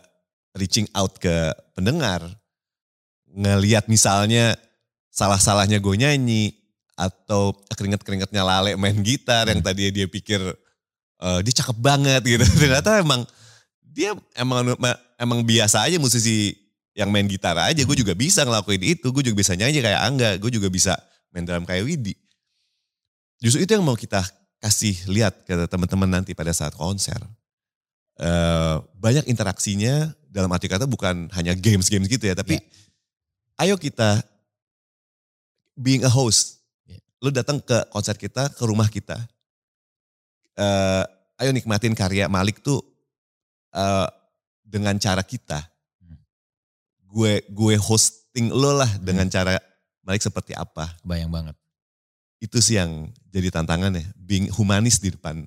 reaching out ke pendengar, ngeliat misalnya salah-salahnya gue nyanyi, atau keringet-keringetnya Lale main gitar yang Hmm. tadi dia pikir eh, dia cakep banget gitu. <laughs> Ternyata emang dia emang emang biasa aja musisi yang main gitar aja. Gue juga bisa ngelakuin itu. Gue juga bisa nyanyi kayak Angga. Gue juga bisa main drum kayak Widi. Justru itu yang mau kita kasih lihat ke teman-teman nanti pada saat konser. Eh, banyak interaksinya dalam arti kata bukan hanya games-games gitu ya. Tapi Ya. ayo kita being a host. Ya. lu datang ke konser kita, ke rumah kita. Eh, ayo nikmatin karya Malik tuh eh, dengan cara kita. Hmm. Gue gue hosting lo lah dengan cara Malik seperti apa. Bayang banget. Itu sih yang jadi tantangannya, being humanis di depan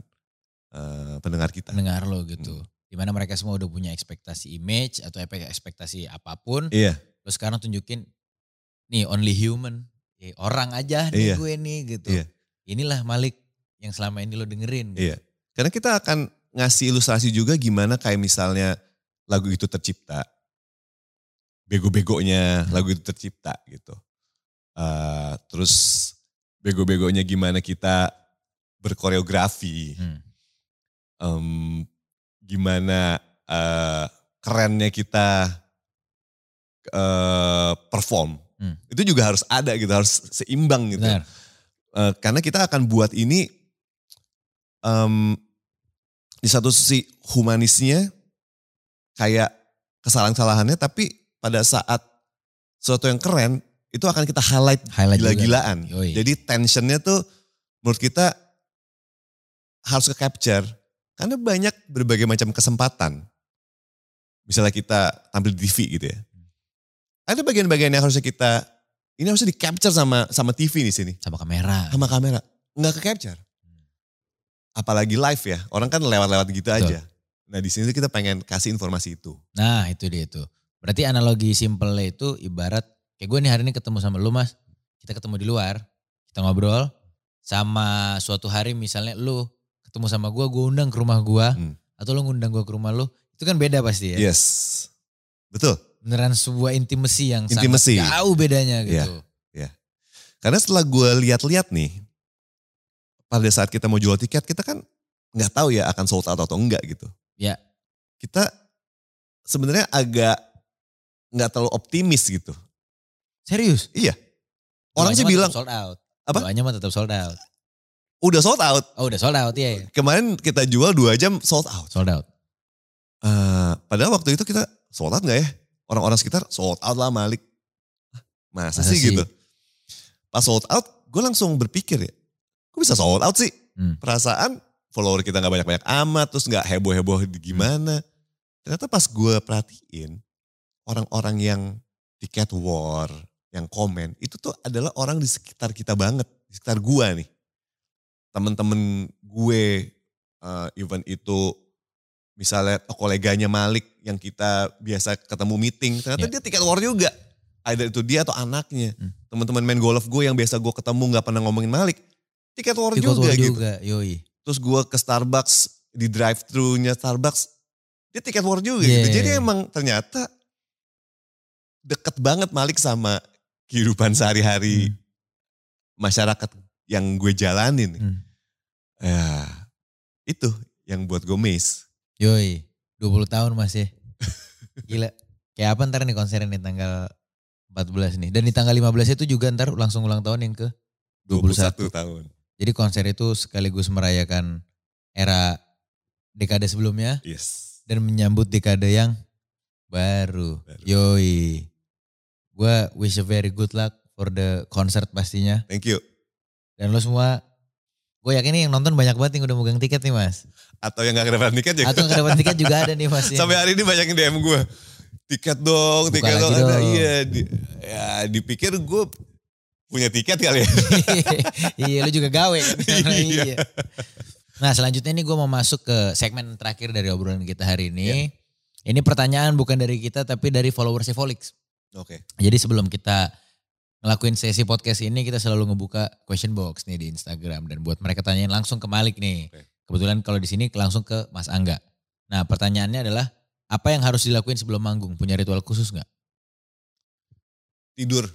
eh, pendengar kita. Dengar lo gitu. Hmm. Di mana mereka semua udah punya ekspektasi image atau ekspektasi apa pun. Iya, Lo sekarang tunjukin nih only human. Eh, orang aja nih Iya. gue nih gitu. Iya. Inilah Malik yang selama ini lo dengerin. Gitu. Iya. Karena kita akan ngasih ilustrasi juga gimana kayak misalnya lagu itu tercipta. Bego-begonya lagu itu tercipta gitu. Eh, terus bego-begonya gimana kita berkoreografi. Hmm. Em, gimana eh, kerennya kita eh, perform. Hmm. Itu juga harus ada gitu, harus seimbang gitu. Benar. Eh, karena kita akan buat ini em, di satu sisi humanisnya kayak kesalahan-kesalahannya tapi pada saat sesuatu yang keren itu akan kita highlight, Highlight gila-gilaan. Jadi tensionnya tuh menurut kita harus ke capture karena banyak berbagai macam kesempatan. Misalnya kita tampil di TV gitu ya. Ada bagian-bagian yang harusnya kita ini harusnya di capture sama sama TV di sini Sama kamera. sama kamera nggak ke capture apalagi live ya orang kan lewat-lewat gitu Betul. aja nah di sini kita pengen kasih informasi itu Nah itu dia itu. Berarti analogi simple itu ibarat kayak gue nih hari ini ketemu sama lu mas. Kita ketemu di luar. Kita ngobrol. Sama suatu hari misalnya lu ketemu sama gue, gue undang ke rumah gue. Hmm. Atau lu ngundang gue ke rumah lu. Itu kan beda pasti ya. yes betul Beneran sebuah intimasi yang Intimacy. sangat jauh bedanya Iya. gitu. karena setelah gue lihat-lihat nih pada saat kita mau jual tiket kita kan nggak tahu ya akan sold out atau enggak gitu Ya. kita sebenarnya agak nggak terlalu optimis gitu Serius? iya orang sih bilang sold out. Apa? Doanya mah tetap sold out. Udah sold out Oh udah sold out ya. kemarin kita jual dua jam sold out Sold out. Eh, padahal waktu itu kita sold out gak ya? Orang-orang sekitar sold out lah Malik. Hah, Masa, Masa sih, sih? gitu? Pas sold out, gue langsung berpikir ya, kok bisa sold out sih? Hmm. Perasaan follower kita gak banyak-banyak amat, terus gak heboh-heboh di gimana. Ternyata pas gue perhatiin, orang-orang yang tiket war, yang komen, itu tuh adalah orang di sekitar kita banget, di sekitar gue nih. Temen-temen gue, eh, even itu misalnya koleganya Malik yang kita biasa ketemu meeting, ternyata Ya. dia tiket war juga. Ada itu dia atau anaknya. Hmm. Teman-teman main golf gue yang biasa gue ketemu nggak pernah ngomongin Malik, tiket war Ikut juga gitu. juga. Yoi. Terus gue ke Starbucks, di drive thru-nya Starbucks, dia tiket war juga Yeah. gitu. Jadi emang ternyata deket banget Malik sama kehidupan sehari-hari Hmm. masyarakat yang gue jalanin. Hmm. Ya, itu yang buat gue miss. Yoi, 20 tahun mas ya. <laughs> Gila. Kayak apa ntar nih konsernya nih tanggal 14 nih. Dan di tanggal 15 itu juga ntar langsung ulang tahun yang ke 21. 21 tahun. Jadi konser itu sekaligus merayakan era dekade sebelumnya Yes. dan menyambut dekade yang baru. Baru. Yoi. Gue wish you very good luck for the concert pastinya. Thank you. Dan lo semua, gue yakin nih yang nonton banyak banget yang udah megang tiket nih mas. Atau yang gak kedapat tiket ya. Atau yang kedapat tiket juga ada nih mas. <laughs> yang- Sampai hari ini banyak yang DM gue. Tiket dong, Buka tiket dong. Ada. dong. Iya, di- ya dipikir gue punya tiket kali ya. <laughs> iya lu juga gawe kan. Iya. iya. Nah selanjutnya ini gue mau masuk ke segmen terakhir dari obrolan kita hari ini. Ini pertanyaan bukan dari kita tapi dari followers Volix. Oke. Jadi sebelum kita ngelakuin sesi podcast ini kita selalu ngebuka question box nih di Instagram dan buat mereka tanyain langsung ke Malik nih. Oke. Kebetulan kalau di sini langsung ke Mas Angga. Nah pertanyaannya adalah apa yang harus dilakuin sebelum manggung? Punya ritual khusus nggak? Tidur.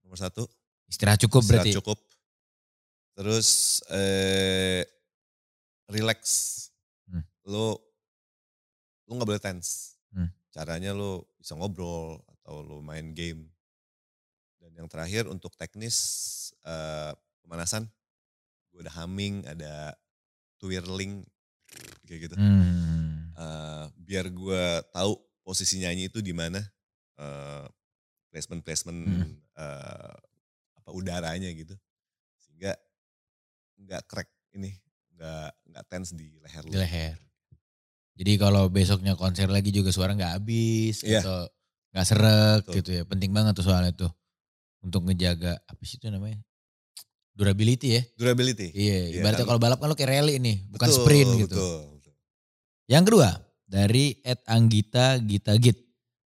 Nomor satu. Istirahat cukup istirahat berarti. cukup. Terus eh, relax. Hmm. Lo lo nggak boleh tense. Hmm. Caranya lo bisa ngobrol atau lo main game. Yang terakhir untuk teknis eh, pemanasan, gue ada humming, ada twirling kayak gitu. Hmm. Eh, biar gue tahu posisi nyanyi itu di mana, eh, placement placement Hmm. eh, apa udaranya gitu, sehingga nggak crack ini, nggak nggak tense di leher lu. Di leher. Jadi kalau besoknya konser lagi juga suara nggak habis Iya. atau nggak serak Betul. gitu ya. Penting banget tuh soalnya tuh. Untuk ngejaga apa sih itu namanya? Durability ya. Durability. Iya, Iya, ibaratnya kalau balap kan lo kayak rally nih, bukan Betul, sprint gitu. Betul. betul. Yang kedua, dari Ed Anggita Gita Git.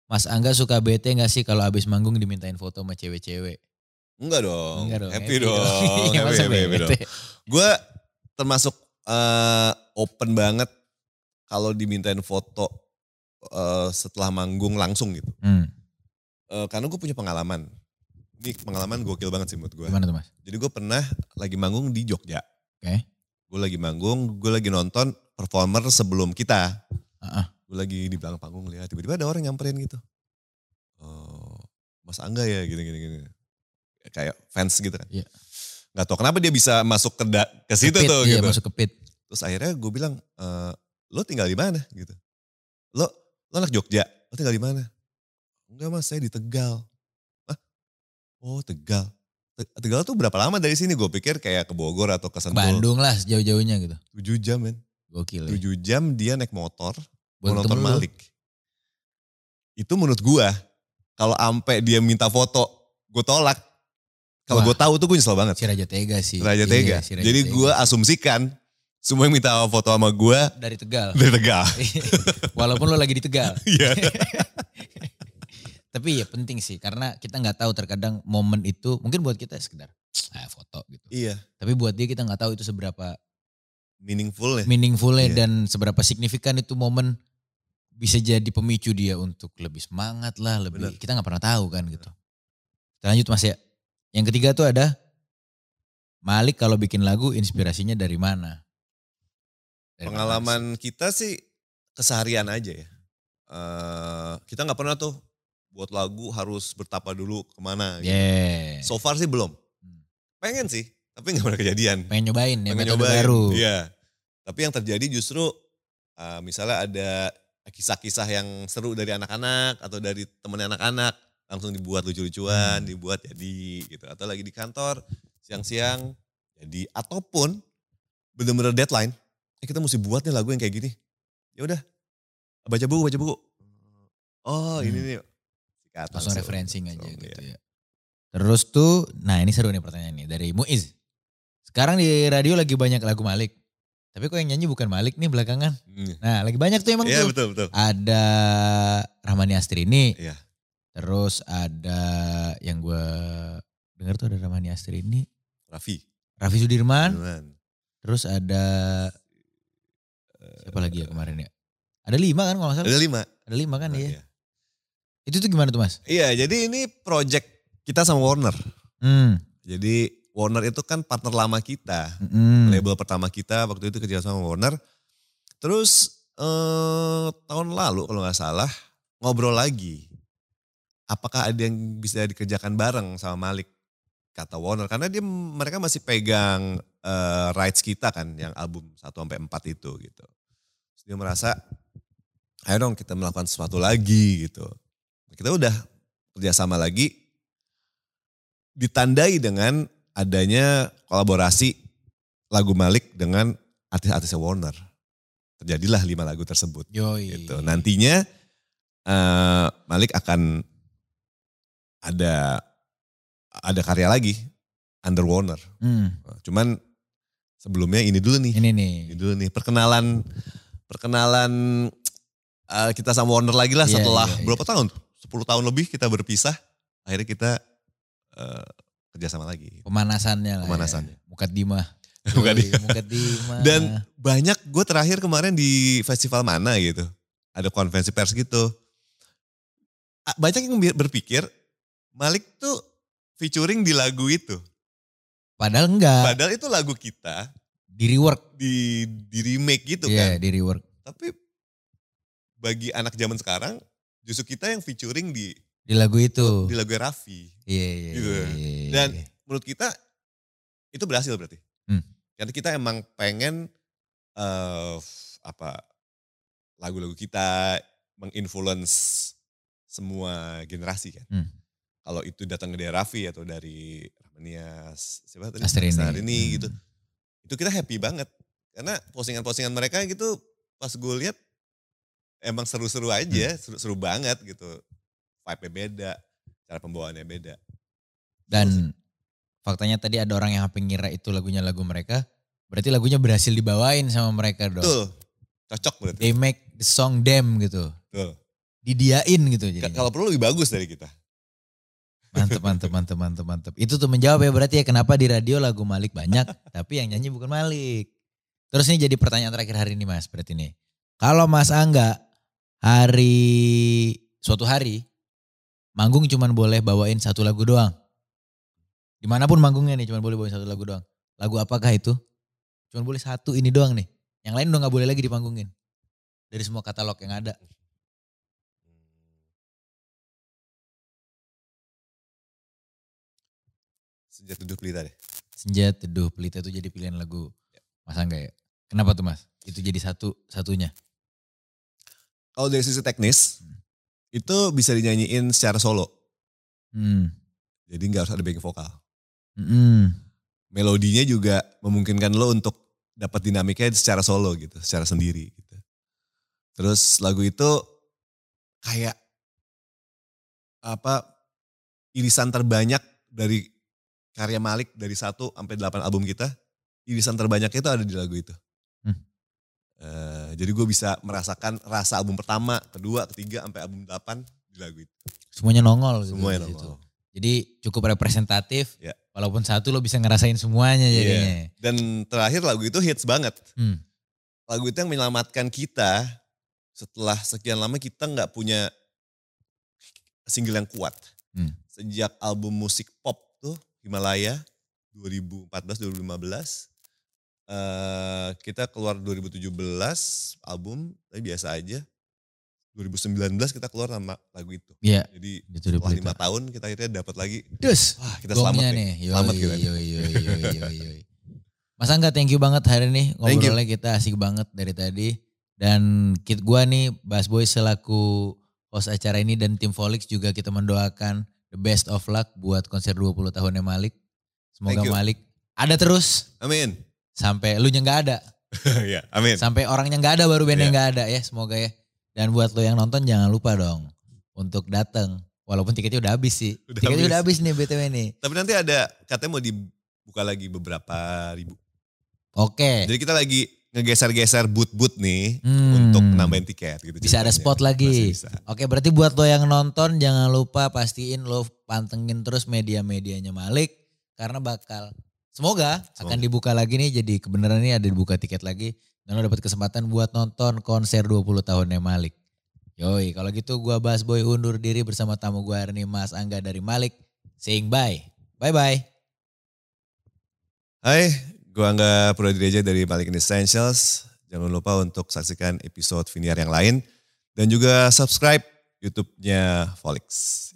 Mas Angga suka bete gak sih kalau abis manggung dimintain foto sama cewek-cewek? Enggak dong. Enggak dong. Happy, dong. <laughs> Iya, happy, happy, happy dong. Gue termasuk eh, open banget kalau dimintain foto eh, setelah manggung langsung gitu. Hmm, Eh, karena gue punya pengalaman. Ini pengalaman gokil banget sih menurut gue. gimana tuh mas? Jadi gue pernah lagi manggung di Jogja. Oke. Gue lagi manggung, gue lagi nonton performer sebelum kita. Ah. Gue lagi di belakang panggung lihat tiba-tiba ada orang nyamperin gitu. Oh, Mas Angga ya gini-gini gini. Kayak fans gitu kan. Iya. Gak tau kenapa dia bisa masuk ke, da- ke situ Ke pit, tuh iya, gitu. masuk ke pit. Terus akhirnya gue bilang, e, lo tinggal di mana gitu. Lo, lo anak Jogja, lo tinggal di mana? Enggak mas, saya di Tegal. Oh Tegal. Te- Tegal tuh berapa lama dari sini? Gue pikir kayak ke Bogor atau ke Sentul. Bandung lah sejauh-jauhnya gitu. 7 jam men. Gokil ya. 7 jam dia naik motor, Buat nonton lu. Malik. Itu menurut gua kalau ampe dia minta foto, gue tolak. Kalau gue tahu tuh gue nyesel banget. Si Raja Tega sih. Raja Iya, Tega. si Raja Jadi gue asumsikan semua yang minta foto sama gue dari Tegal. dari Tegal. <laughs> Walaupun lo lagi di Tegal. Iya. <laughs> Tapi ya penting sih karena kita nggak tahu terkadang momen itu mungkin buat kita sekedar ah, foto gitu. iya. Tapi buat dia kita nggak tahu itu seberapa Meaningful ya. meaningfulnya Iya. dan seberapa signifikan itu momen bisa jadi pemicu dia untuk lebih semangat lah, lebih Benar. kita nggak pernah tahu kan gitu. Kita lanjut mas ya. Yang ketiga tuh ada Malik kalau bikin lagu inspirasinya dari mana? Dari mana Pengalaman kita sih keseharian aja ya. Eh, kita nggak pernah tuh buat lagu harus bertapa dulu ke mana. Gitu. Yeah. So far sih belum. Hmm. Pengen sih, tapi nggak pernah kejadian. Pengen nyobain ya pengen nyobain. baru. Iya. Tapi yang terjadi justru uh, misalnya ada kisah-kisah yang seru dari anak-anak atau dari temen anak-anak langsung dibuat lucu-lucuan, Hmm. dibuat jadi gitu. Atau lagi di kantor siang-siang jadi ataupun bener-bener deadline. Eh kita mesti buat nih lagu yang kayak gini. Ya udah baca buku, baca buku. Oh ini Hmm. nih. Sikat Langsung referencing aja Langsung, gitu iya. ya. Terus tuh, nah ini seru nih pertanyaan nih dari Muiz. Sekarang di radio lagi banyak lagu Malik. Tapi kok yang nyanyi bukan Malik nih belakangan. Hmm. Nah lagi banyak tuh emang Iya tuh. betul betul. Ada Rahmani Astrini. Iya. Terus ada yang gue dengar tuh ada Rahmani Astrini. Raffi. Raffi Sudirman. Beneran. Terus ada siapa lagi ya kemarin ya? Ada lima kan kalau nggak salah? Ada lima. Ada lima kan Nah, ya? iya. Itu tuh gimana tuh mas? Iya, jadi ini project kita sama Warner. Hmm. Jadi Warner itu kan partner lama kita, Hmm. label pertama kita waktu itu kerja sama Warner. Terus eh, tahun lalu kalau nggak salah ngobrol lagi, apakah ada yang bisa dikerjakan bareng sama Malik? Kata Warner, karena dia mereka masih pegang eh, rights kita kan, yang album 1 sampai 4 itu gitu. Terus dia merasa, ayo dong kita melakukan sesuatu lagi gitu. Kita udah kerjasama lagi, ditandai dengan adanya kolaborasi lagu Malik dengan artis-artisnya Warner. Terjadilah lima lagu tersebut. Yoi. Gitu. Nantinya eh, Malik akan ada ada karya lagi under Warner. Hmm. Cuman sebelumnya ini dulu nih. Ini nih. Ini dulu nih perkenalan perkenalan eh, kita sama Warner lagi lah Iya, setelah iya, iya. berapa tahun? 10 tahun lebih kita berpisah. Akhirnya kita eh, kerjasama lagi. Pemanasannya lah. Pemanasannya. Ya. Mukadimah. Mukadimah. Mukadimah. Dan banyak gue terakhir kemarin di festival mana gitu. Ada konvensi pers gitu. Banyak yang berpikir Malik tuh featuring di lagu itu. Padahal enggak. Padahal itu lagu kita Di rework. di, di remake gitu Iya, kan. di rework. Tapi bagi anak zaman sekarang justru kita yang featuring di Di lagu itu. di lagu Raffi. Iya, iya, Gitu. iya, iya. Dan menurut kita itu berhasil berarti. Hmm. Karena kita emang pengen eh apa lagu-lagu kita menginfluence semua generasi kan. Hmm. Kalau itu datang dari Raffi atau dari Rahmanias, siapa tadi? Astrini. Astrini Hmm. gitu. itu kita happy banget. Karena postingan-postingan mereka gitu pas gue lihat emang seru-seru aja, seru-seru banget gitu. Vibe-nya beda, cara pembawaannya beda. Dan faktanya tadi ada orang yang ngira itu lagunya lagu mereka, berarti lagunya berhasil dibawain sama mereka dong. Betul, cocok berarti. They make the song them gitu. Betul. Didiain gitu jadi. Kalau perlu lebih bagus dari kita. Mantep, mantep, mantep, mantep, mantep. Itu tuh menjawab ya berarti ya kenapa di radio lagu Malik banyak, <laughs> tapi yang nyanyi bukan Malik. Terus ini jadi pertanyaan terakhir hari ini mas, berarti nih. Kalau Mas Angga hari, suatu hari, manggung cuman boleh bawain satu lagu doang. Di mana pun manggungnya nih, cuman boleh bawain satu lagu doang. Lagu apakah itu? Cuman boleh satu ini doang nih. Yang lain udah gak boleh lagi dipanggungin. Dari semua katalog yang ada. Senja Teduh Pelita deh. Senja Teduh Pelita itu jadi pilihan lagu Mas Angga ya. Kenapa tuh Mas? Itu jadi satu satunya. Kalau dari sisi teknis, itu bisa dinyanyiin secara solo. Hmm. Jadi nggak harus ada backing vokal. Hmm. Melodinya juga memungkinkan lo untuk dapat dinamiknya secara solo gitu, secara sendiri gitu. Terus lagu itu kayak apa irisan terbanyak dari karya Malik dari 1 sampai 8 album kita, irisan terbanyaknya itu ada di lagu itu. Eh, jadi gue bisa merasakan rasa album pertama, kedua, ketiga, sampai album 8 di lagu itu. Semuanya nongol gitu. Semuanya nongol. Jadi cukup representatif. Ya. Walaupun satu lo bisa ngerasain semuanya Iya. jadinya. Dan terakhir lagu itu hits banget. Hmm. Lagu itu yang menyelamatkan kita setelah sekian lama kita nggak punya single yang kuat. Hmm. Sejak album musik pop tuh Himalaya 2014-2015 eh kita keluar 2017 album tapi biasa aja. 2019 kita keluar sama lagu itu. Iya. Jadi Itu setelah lima tahun kita akhirnya dapat lagi. Dus. Wah kita selamat nih. nih. Yoi, Selamat kita. yoi, yoi, yoi, yoi, yoi. Mas Angga thank you banget hari ini. Ngobrolnya kita asik banget dari tadi. Dan kit gua nih Bass Boy selaku host acara ini dan tim Volix juga kita mendoakan the best of luck buat konser 20 tahunnya Malik. Semoga. Malik ada terus Amin. Sampai lu yang nggak ada. <laughs> ya, amin. Sampai orangnya nggak ada baru bandnya Iya. nggak ada ya semoga ya. Dan buat lo yang nonton jangan lupa dong untuk datang. Walaupun tiketnya udah habis sih. Udah tiketnya habis. udah habis nih BTW nih. Tapi nanti ada katanya mau dibuka lagi beberapa ribu. Oke. Jadi kita lagi ngegeser-geser boot-boot nih Hmm. untuk nambahin tiket gitu. Bisa ada spot lagi. Bisa. Oke berarti buat lo yang nonton jangan lupa pastiin lo pantengin terus media-medianya Malik. Karena bakal semoga, akan Semoga. dibuka lagi nih. Jadi kebenaran ini ada dibuka tiket lagi. Dan lo dapat kesempatan buat nonton konser 20 tahunnya Malik. Yoi kalau gitu gua Bas Boy undur diri bersama tamu gua hari ini Mas Angga dari Malik. Saying bye. Bye-bye. Hai, gua Angga Purwadireja dari Malik Essentials. Jangan lupa untuk saksikan episode Viniar yang lain. Dan juga subscribe YouTube-nya Volix.